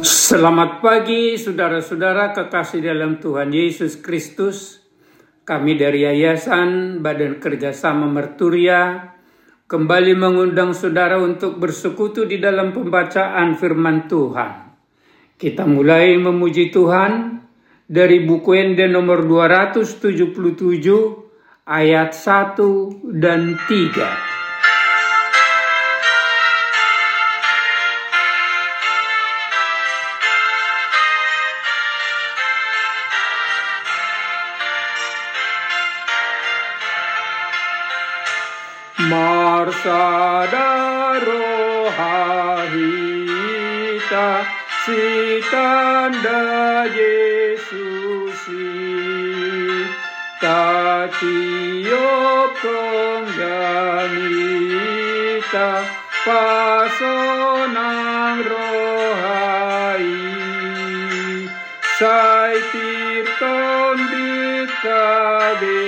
Selamat pagi saudara-saudara kekasih dalam Tuhan Yesus Kristus. Kami dari Yayasan Badan Kerjasama Merturia kembali mengundang saudara untuk bersekutu di dalam pembacaan firman Tuhan. Kita mulai memuji Tuhan dari buku Ende nomor 277 ayat 1 dan 3. Marsada rohahita si tanda Yesusi. Tatiop kongganita pasonang rohai. Sai tirton dikabe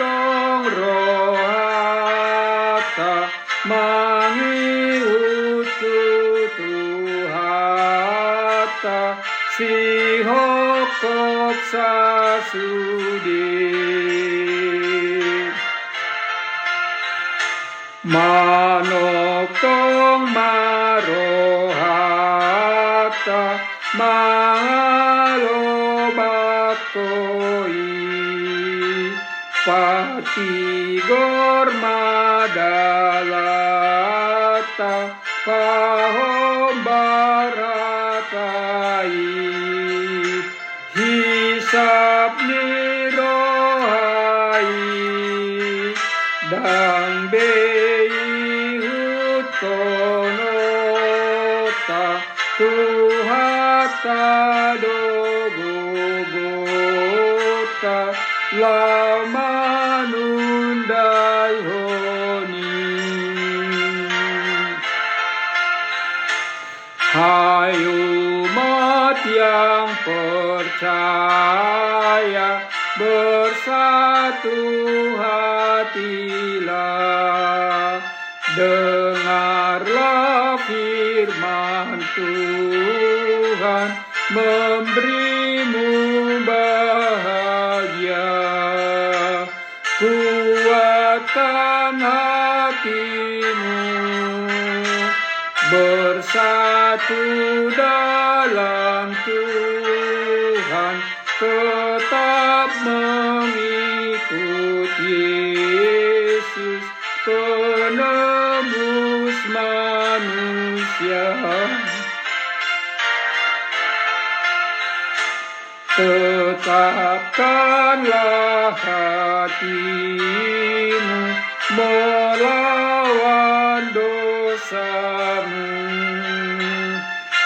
tong rohata mangi tuhata si hokop sasudi manok tong marohata malobakoi pati gormadalata pahombaratai hisap nirohai dan bei hutonota tuhata dogogota lamanundai honi. Hai umat yang percaya bersatu kuatkan hatimu. Bersatu dalam Tuhan tetap mengikut Yesus penebus manusia tetapkanlah hatimu melawan dosamu.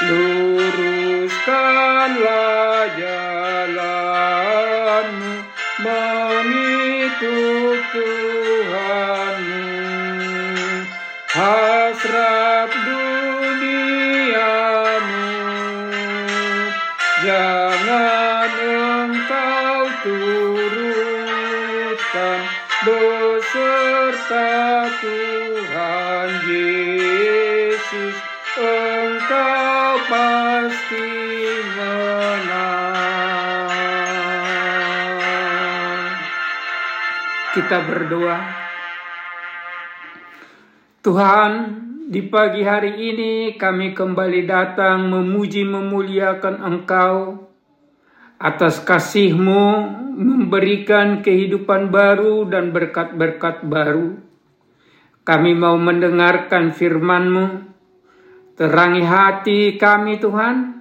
Luruskanlah jalanmu mengikut Tuhanmu. Hasrat duniamu jangan turutkan beserta Tuhan Yesus. Engkau pasti menang. Kita berdoa. Tuhan di pagi hari ini kami kembali datang memuji memuliakan Engkau atas kasih-Mu memberikan kehidupan baru dan berkat-berkat baru. Kami mau mendengarkan firman-Mu, terangi hati kami Tuhan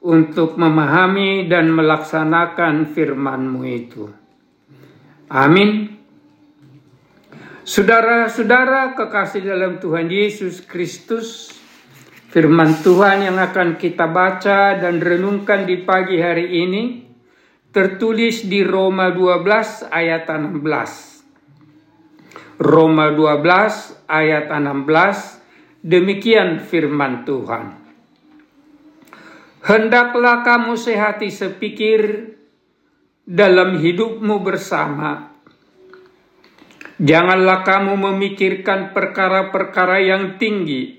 untuk memahami dan melaksanakan firman-Mu itu. Amin. Saudara-saudara kekasih dalam Tuhan Yesus Kristus, firman Tuhan yang akan kita baca dan renungkan di pagi hari ini tertulis di Roma 12 ayat 16. Roma 12 ayat 16 demikian firman Tuhan. Hendaklah kamu sehati sepikir dalam hidupmu bersama Janganlah kamu memikirkan perkara-perkara yang tinggi,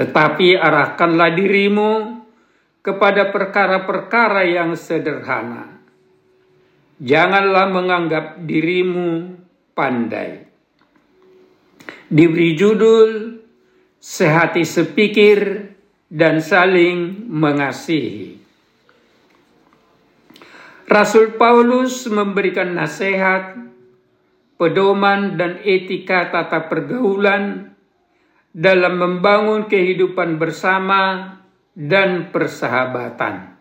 tetapi arahkanlah dirimu kepada perkara-perkara yang sederhana. Janganlah menganggap dirimu pandai. Diberi judul Sehati Sepikir dan Saling Mengasihi. Rasul Paulus memberikan nasihat, pedoman, dan etika tata pergaulan dalam membangun kehidupan bersama dan persahabatan.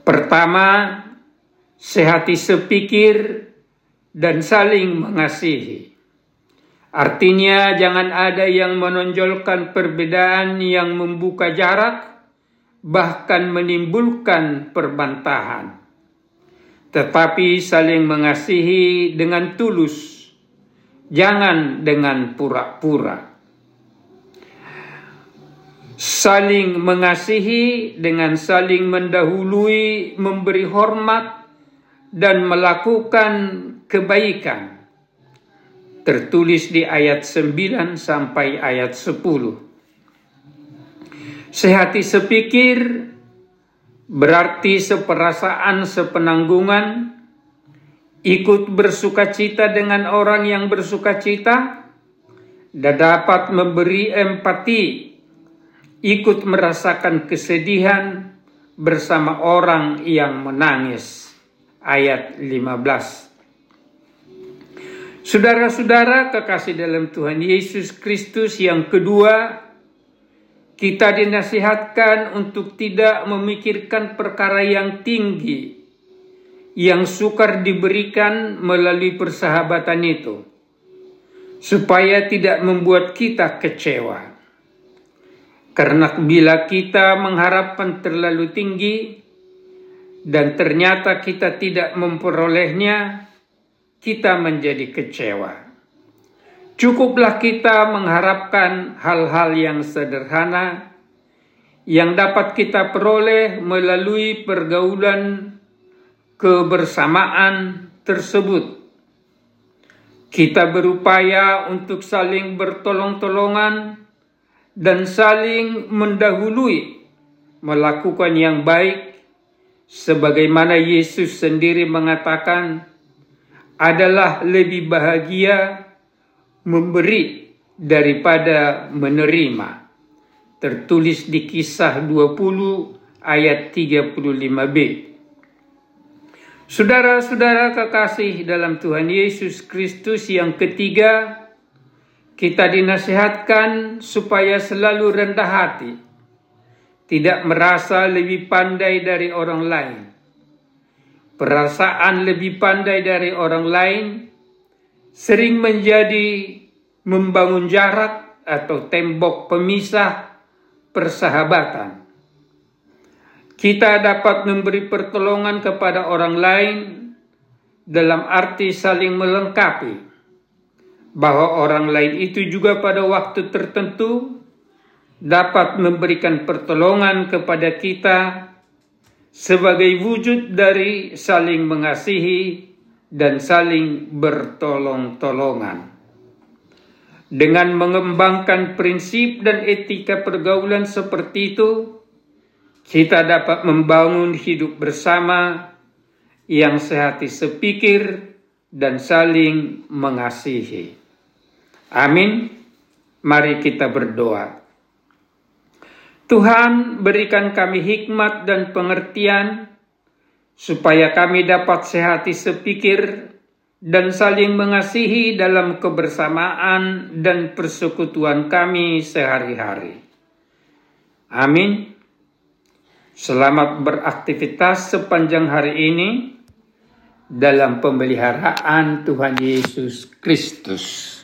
Pertama, sehati sepikir dan saling mengasihi. Artinya jangan ada yang menonjolkan perbedaan yang membuka jarak, bahkan menimbulkan perbantahan. Tetapi saling mengasihi dengan tulus, jangan dengan pura-pura. Saling mengasihi dengan saling mendahului, memberi hormat, dan melakukan kebaikan tertulis di ayat 9 sampai ayat 10. Sehati sepikir berarti seperasaan sepenanggungan, ikut bersuka cita dengan orang yang bersuka cita, dan dapat memberi empati, ikut merasakan kesedihan bersama orang yang menangis. Ayat 15. Saudara-saudara kekasih dalam Tuhan Yesus Kristus yang kedua, kita dinasihatkan untuk tidak memikirkan perkara yang tinggi yang sukar diberikan melalui persahabatan itu, supaya tidak membuat kita kecewa. Karena bila kita mengharapkan terlalu tinggi dan ternyata kita tidak memperolehnya, kita menjadi kecewa. Cukuplah kita mengharapkan hal-hal yang sederhana yang dapat kita peroleh melalui pergaulan kebersamaan tersebut. Kita berupaya untuk saling bertolong-tolongan dan saling mendahului melakukan yang baik sebagaimana Yesus sendiri mengatakan adalah lebih bahagia memberi daripada menerima. Tertulis di kisah 20 ayat 35b. Saudara-saudara kekasih dalam Tuhan Yesus Kristus yang ketiga, kita dinasihatkan supaya selalu rendah hati, tidak merasa lebih pandai dari orang lain, perasaan lebih pandai dari orang lain sering menjadi membangun jarak atau tembok pemisah persahabatan. Kita dapat memberi pertolongan kepada orang lain dalam arti saling melengkapi, bahwa orang lain itu juga pada waktu tertentu dapat memberikan pertolongan kepada kita sebagai wujud dari saling mengasihi dan saling bertolong-tolongan. Dengan mengembangkan prinsip dan etika pergaulan seperti itu, kita dapat membangun hidup bersama yang sehati sepikir dan saling mengasihi. Amin. Mari kita berdoa. Tuhan berikan kami hikmat dan pengertian supaya kami dapat sehati sepikir dan saling mengasihi dalam kebersamaan dan persekutuan kami sehari-hari. Amin. Selamat beraktivitas sepanjang hari ini dalam pemeliharaan Tuhan Yesus Kristus.